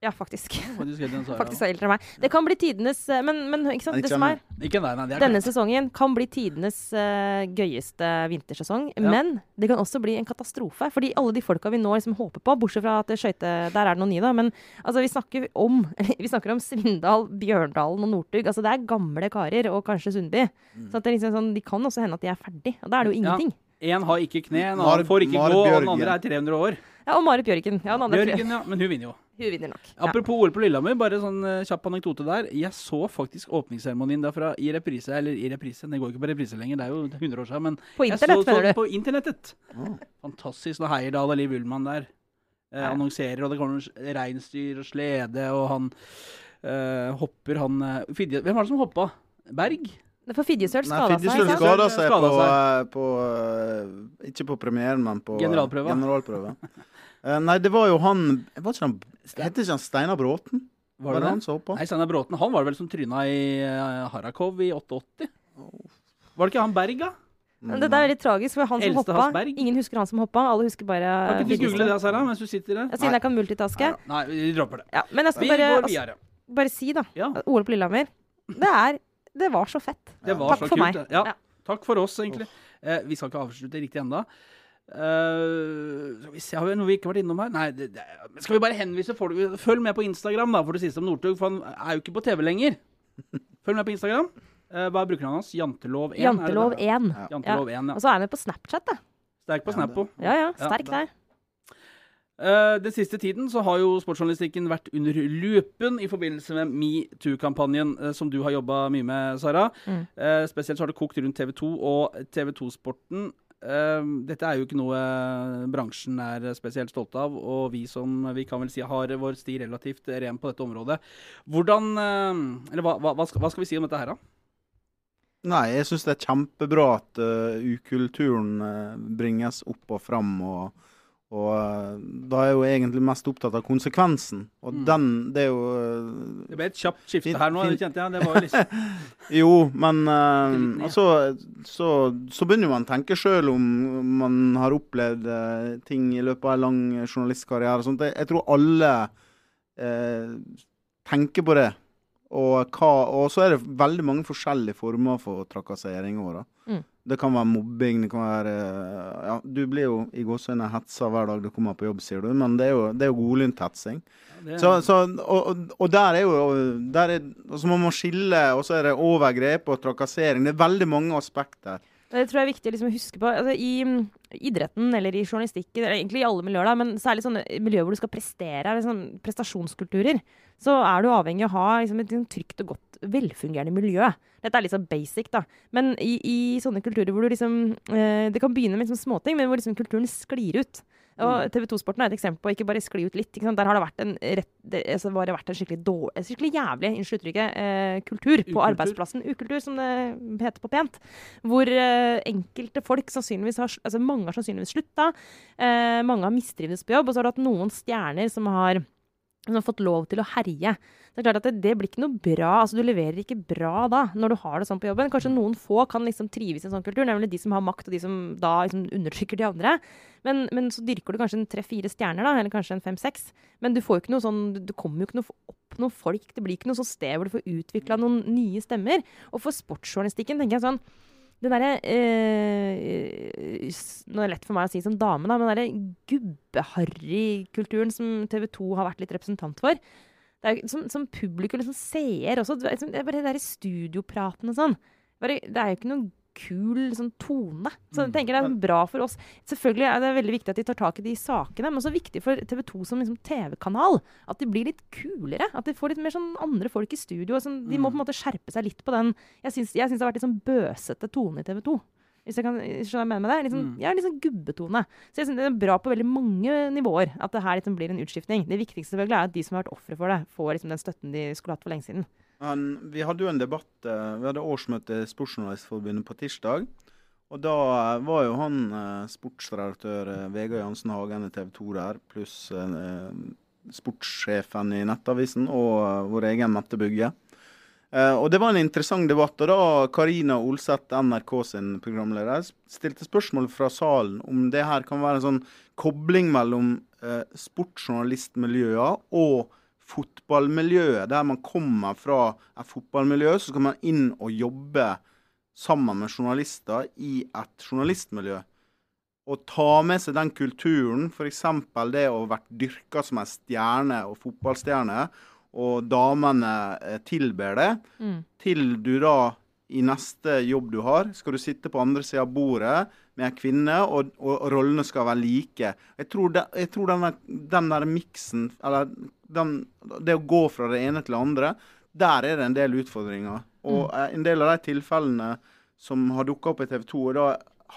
Ja, faktisk. Faktisk eldre enn Sara. Eldre enn meg. Det kan bli tidenes eh, Men, men ikke sant? Ikke det som er Ikke nei, nei, det er Denne klart. sesongen kan bli tidenes uh, gøyeste vintersesong, Ja. men det kan også bli en katastrofe. Fordi alle de folka vi nå liksom håper på, bortsett fra at skøyte Der er det noen nye, da. Men altså, vi snakker om Vi snakker om Svindal, Bjørndalen og Northug. Altså, det er gamle karer, og kanskje Sundby. Så at det er liksom sånn, de kan også hende at de er ferdig. Og da er det jo Ja. En har ikke kne, en annen får ikke gå, og den andre er 300 år. Ja, og Marit Bjørgen. Ja, den andre Bjørgen, ja. Men hun vinner jo. Hun vinner nok. Ja. Apropos OL på Lillehammer, bare sånn eh, kjapp anekdote der. Jeg så faktisk åpningsseremonien derfra i reprise, eller i reprise, det går ikke på reprise lenger, det er jo 100 år siden, men På jeg internett, så, så mener du? på internettet. Mm. Fantastisk. Når Heierdal og Liv Ullmann der eh, annonserer, og det kommer reinsdyr og slede, og han eh, hopper, han eh, Fidje, Hvem var det som hoppa? Berg? Det er For Fidjesøl skada seg. Fidjesøl skada seg på, eh, på eh, Ikke på premieren, men på eh, generalprøva. Eh, nei, det var jo han var ikke han Heter ikke han Steinar Bråten? Var det var det? som hoppa? Nei, Steinar Bråten. Han var vel som tryna i uh, Harakov i 88? Var det ikke han Berg, da? Men Det er veldig tragisk, for han som hoppa Hasberg. Ingen husker han som hoppa, alle husker bare Kan ikke du google det, Sara, mens du sitter der? Ja, Siden jeg kan multitaske. Nei, vi dropper det. Ja, men jeg skal Vi bare, går altså, videre. bare si, da. Ja, OL på Lillehammer, det er Det var så fett. det var Takk så for kult. meg. Ja, Ja. takk for oss, egentlig. Eh, vi skal ikke avslutte riktig ennå. skal vi se, har vi noe vi ikke har vært innom her? Nei, det, det, skal vi bare henvise folk Følg med på Instagram, da, for det siste om Northug, for han er jo ikke på TV lenger. Følg med på Instagram. Uh, hva er brukernavnet hans? Jantelov1? er det Jantelov det? 1. Jantelov 1, ja. Og så er han med på Snapchat, da. Sterk på Ja, Snap òg. Ja ja, Ja, sterk der. Eh, den siste tiden så har jo sportsjournalistikken vært under lupen i forbindelse med metoo-kampanjen eh, som du har jobba mye med, Sara. Mm. Eh, spesielt så har det kokt rundt TV 2 og TV 2-sporten. Eh, dette er jo ikke noe bransjen er spesielt stolt av, og vi som vi kan vel si har vår sti relativt ren på dette området. Hvordan Eller hva, hva, hva, skal, hva skal vi si om dette her, da? Nei, jeg syns det er kjempebra at uh, ukulturen bringes opp og fram. Og, og eh, da er jeg jo egentlig mest opptatt av konsekvensen. Og Mm. den Det er jo eh, Det ble et kjapt skifte her nå, kjente jeg. Det var jo liksom Jo, men uh, altså, så, så begynner man å tenke sjøl om man har opplevd uh, ting i løpet av en lang journalistkarriere. og Sånt. Jeg, jeg tror alle uh, tenker på det. Og, hva, og så er det veldig mange forskjellige former for trakassering òg, da. Det kan være mobbing, det kan være eh, Ja, du blir jo i gåseøyne hetsa hver dag du kommer på jobb, sier du, men det er jo, det er jo godlynthetsing. hetsing. er... Så, så, og, og, der er jo der er, Så må man skille, og så er det overgrep og trakassering. Det er veldig mange aspekter. Det tror jeg er viktig å liksom huske på. Altså, I mm, idretten eller i journalistikken, eller egentlig i alle miljøer, da, men særlig sånne miljøer hvor du skal prestere, liksom, prestasjonskulturer, så er du avhengig av å ha liksom, et sånn trygt og godt, velfungerende miljø. Dette er litt sånn basic, da. Men i, i sånne kulturer hvor du liksom eh, Det kan begynne med liksom småting, men hvor liksom kulturen sklir ut. Og TV 2-sporten er et eksempel på ikke bare skli ut litt. Der har det vært en, rett, det, altså, det vært en skikkelig, dårlig, skikkelig jævlig unnskyld uttrykket, eh, kultur på arbeidsplassen. Ukultur, som det heter på pent. Hvor eh, enkelte folk sannsynligvis har altså Mange har sannsynligvis slutta. Eh, mange har mistrivdes på jobb. Og så har du hatt noen stjerner som har, som har fått lov til å herje. Det er klart at det, det blir ikke noe bra. altså Du leverer ikke bra da, når du har det sånn på jobben. Kanskje noen få kan liksom trives i en sånn kultur, nemlig de som har makt, og de som da liksom undertrykker de andre. Men, men så dyrker du kanskje en tre-fire stjerner, da, eller kanskje en fem-seks. Men du får jo ikke noe sånn, du du kommer jo ikke noe opp noen folk. Det blir ikke noe sånn sted hvor du får utvikla noen nye stemmer. Og for sportsjournalistikken tenker jeg sånn den derre eh, Nå er det lett for meg å si som dame, da, men den derre gubbeharrykulturen som TV 2 har vært litt representant for. Det er som, som publikum, liksom ser også. Det er liksom- det bare det derre studiopraten og sånn. Bare, det er jo ikke noen kul sånn tone. Så jeg tenker det er bra for oss. Selvfølgelig er det veldig viktig at de tar tak i de sakene, men også viktig for TV 2 som liksom TV-kanal. At de blir litt kulere. At de får litt mer sånn andre folk i studio. Sånn, de må på en måte skjerpe seg litt på den Jeg syns, det har vært litt sånn bøsete tone i TV 2. Hvis jeg kan skjønne jeg mener med det. Liksom, Mm. ja, litt sånn gubbetone. Så jeg synes det er bra på veldig mange nivåer at det her liksom blir en utskiftning. Det viktigste selvfølgelig er at de som har vært ofre for det, får liksom den støtten de skulle hatt for lenge siden. Han, vi hadde jo en debatt eh, Vi hadde årsmøte i Sportsjournalistforbundet på tirsdag. Og da eh, var jo han eh, sportsredaktør Vegard Jansen Hagen i TV 2 der, pluss sportssjefen i Nettavisen og vår egen Mette Bugge. Og det var en interessant debatt. Og da Karina Olseth, NRK sin programleder, stilte spørsmål fra salen om det her kan være en sånn kobling mellom sportsjournalistmiljøer og fotballmiljøet. Der man kommer fra et fotballmiljø, så skal man inn og jobbe sammen med journalister i et journalistmiljø. Og ta med seg den kulturen, f.eks. det å ha vært dyrka som en stjerne og fotballstjerne, og damene eh, tilber det, Mm. til du da i neste jobb du har, skal du sitte på andre sida av bordet med ei kvinne, og, og rollene skal være like. Jeg tror, de, jeg tror den, der- den der miksen, eller den, det å gå fra det ene til det andre, der er det en del utfordringer. Og Mm. eh, en del av de tilfellene som har dukka opp i TV 2, da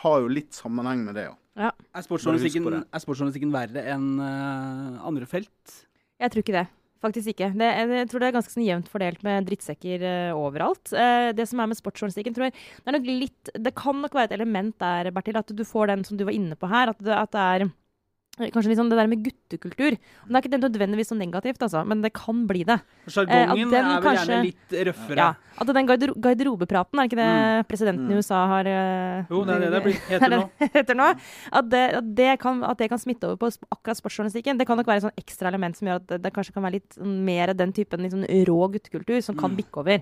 har jo litt sammenheng med det. Ja. På det. er sportsjournalistikken verre enn uh, andre felt? Jeg tror ikke det. Faktisk ikke. Det, jeg, jeg tror det er ganske sånn jevnt fordelt med drittsekker uh, overalt. Uh, det som er med sportsjournalistikken, tror jeg Det er nok litt Det kan nok være et element der, Bertil, at du får den som du var inne på her. At det, at det er eh, Kanskje litt sånn det der med guttekultur. Det er ikke nødvendigvis så negativt, altså, men det kan bli det. Sjargongen eh, er vel kanskje- gjerne litt røffere. Ja, At den garder garderobepraten, er ikke det Mm. presidenten Mm. i USA har eh, Jo, det er det det blir, heter nå. heter nå. At det, at, det kan, at det kan smitte over på akkurat sportsjournalistikken. Det kan nok være et sånn ekstra element som gjør at det, det kanskje kan være litt mer den typen sånn rå guttekultur som kan Mm. bikke over.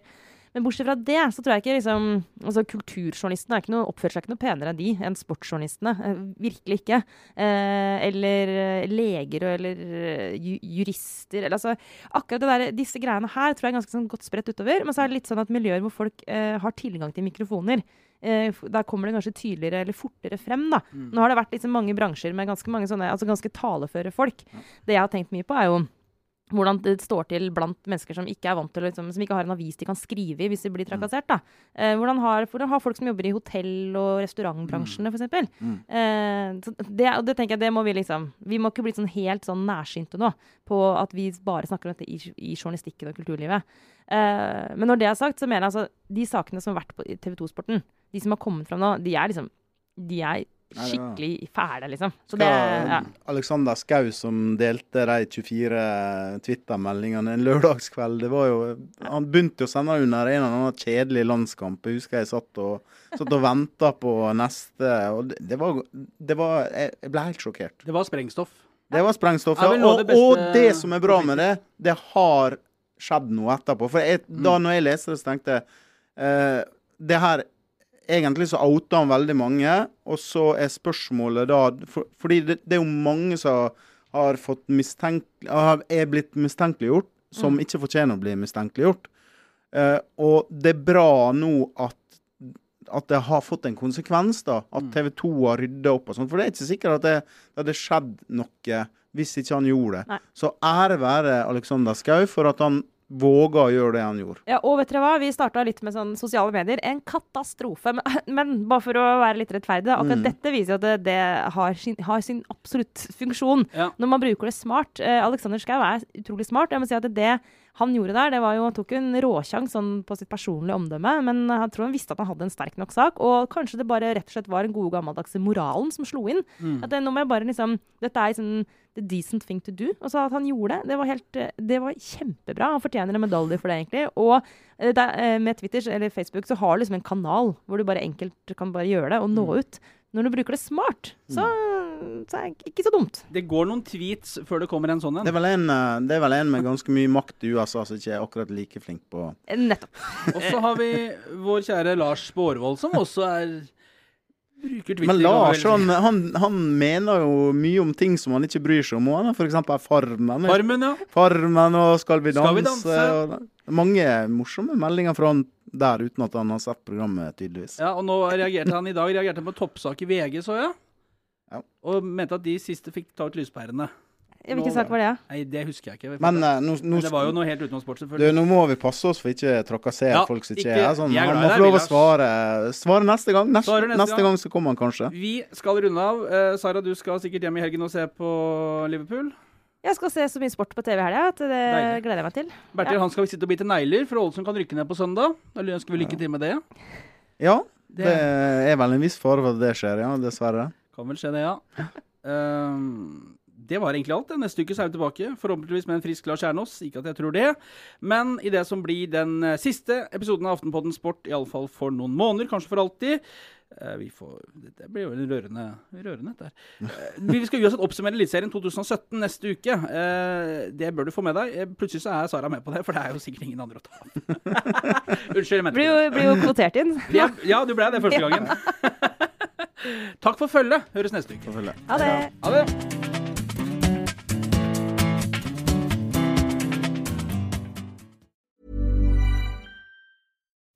Men bortsett fra det, så tror jeg ikke liksom altså Kulturjournalistene er ikke noe, oppfører seg ikke noe penere enn de enn sportsjournalistene. Eh, virkelig ikke. Eh, eller eh, leger eller eh, ju, jurister. Eller, altså, akkurat det der, disse greiene her tror jeg er ganske sånn godt spredt utover. Men så er det litt sånn at miljøer hvor folk eh, har tilgang til mikrofoner, eh, der kommer det kanskje tydeligere eller fortere frem. da. Mm. Nå har det vært liksom mange bransjer med ganske mange sånne, altså ganske taleføre folk. Det jeg har tenkt mye på, er jo hvordan det står til blant mennesker som ikke er vant til liksom, som ikke har en avis de kan skrive i hvis de blir trakassert. da. Eh, hvordan, har, hvordan har folk som jobber i hotell- og restaurantbransjene, f.eks.? Mm. Eh, det, det tenker jeg, det må vi liksom Vi må ikke bli sånn helt sånn nærsynte nå på at vi bare snakker om dette i, i journalistikken og kulturlivet. Eh, men når det er sagt, så mener jeg altså de sakene som har vært på TV 2-sporten, de som har kommet fram nå, de er liksom De er. Skikkelig fæle, liksom. Så det ja. Alexander Skau som delte de 24 Twitter-meldingene en lørdagskveld. Det var jo, Han begynte å sende under en eller annen kjedelig landskamp. Jeg husker jeg satt og, satt og venta på neste. og det, det var, det var jeg, jeg ble helt sjokkert. Det var sprengstoff. Det var sprengstoff. Ja, og, det og det som er bra med det, det har skjedd noe etterpå. For jeg, da Mm. når jeg leste det, så tenkte jeg uh, Det her Egentlig så outa han veldig mange, og så er spørsmålet da for, Fordi det, det er jo mange som har fått mistenkt, har- er blitt mistenkeliggjort, som ikke fortjener å bli mistenkeliggjort. Eh, og det er bra nå at at det har fått en konsekvens, da. At Mm. TV 2 har rydda opp og sånn. For det er ikke sikkert at det, det hadde skjedd noe hvis ikke han gjorde det. Nei. Så ære være Alexander Schou for at han våga å gjøre det han gjorde. Ja, og vet dere hva? Vi starta litt med sånn sosiale medier. En katastrofe. Men, men bare for å være litt rettferdig, akkurat Mm. dette viser at det, det har, sin, har sin absolutt funksjon Ja. når man bruker det smart. Eh, Alexander Schou er utrolig smart. Jeg må si at det, det han gjorde der, det var jo Han tok en råsjanse sånn på sitt personlige omdømme, men jeg tror han visste at han hadde en sterk nok sak. Og kanskje det bare rett og slett var den gode gammeldagse moralen som slo inn. Mm. At det, nå må jeg bare liksom Dette er liksom the decent thing to do. Og så at han gjorde det, det var helt eh, Det var kjempebra. Han fortjener en medalje for det, egentlig. Og eh, er, eh, med Twitter eller Facebook så har du liksom en kanal hvor du bare enkelt kan bare gjøre det og nå ut. Når du bruker det smart, så, så er det ikke så dumt. Det går noen tweets før det kommer en sånn Det er vel en, eh, det er vel en med ganske mye makt i USA som ikke er akkurat like flink på Eh, Nettopp. Og så har vi vår kjære Lars Bårvold, som også er. Men Lars han, han, mener jo mye om ting som han ikke bryr seg om. Han har f.eks. Farmen. Farmen, ja. Farmen og Skal vi danse. Skal vi danse? Og mange morsomme meldinger fra han der, uten at han har sett programmet, tydeligvis. ja. Og nå reagerte han i dag reagerte han på toppsak i VG, så jeg. Ja. Og mente at de siste fikk ta ut lyspærene. Hvilken sak var det? Nei, det husker jeg ikke. Men, uh, nå, nå, Men det var jo noe helt utenom sport, selvfølgelig. du, nå må vi passe oss for ikke å trakassere Ja, folk som ikke, ikke- er sånn. Han må få lov å svare, svare neste gang. Neste, neste neste, gang. gang så kommer han kanskje. Vi skal runde av. Uh, Sara, du skal sikkert hjem i helgen og se på Liverpool. Jeg skal se så mye sport på TV i helga at det Deilig. gleder jeg meg til. Bertil, Ja. han skal vi sitte og bite negler, for Ålesund kan rykke ned på søndag. Da ønsker vi lykke til med det. Ja, Det det er vel en viss fare for at det skjer, ja. Dessverre. kan vel skje, det, ja. Ehm, det var egentlig alt. Neste uke så er vi tilbake, forhåpentligvis med en frisk Lars Kjernås. Ikke at jeg tror det. Men i det som blir den eh, siste episoden av Aftenpodden Sport, iallfall for noen måneder, kanskje for alltid. Eh, vi får, det blir jo rørende, rørende dette her. Eh, vi skal uansett oppsummere Eliteserien 2017 neste uke. Eh, det bør du få med deg. Plutselig så er Sara med på det, for det er jo sikkert ingen andre å ta av. Unnskyld, jeg mente Blir jo, blir jo kvotert inn. Ja, ja, du ble det første gangen. Takk for følget. Høres neste uke. Ha det. Ha det.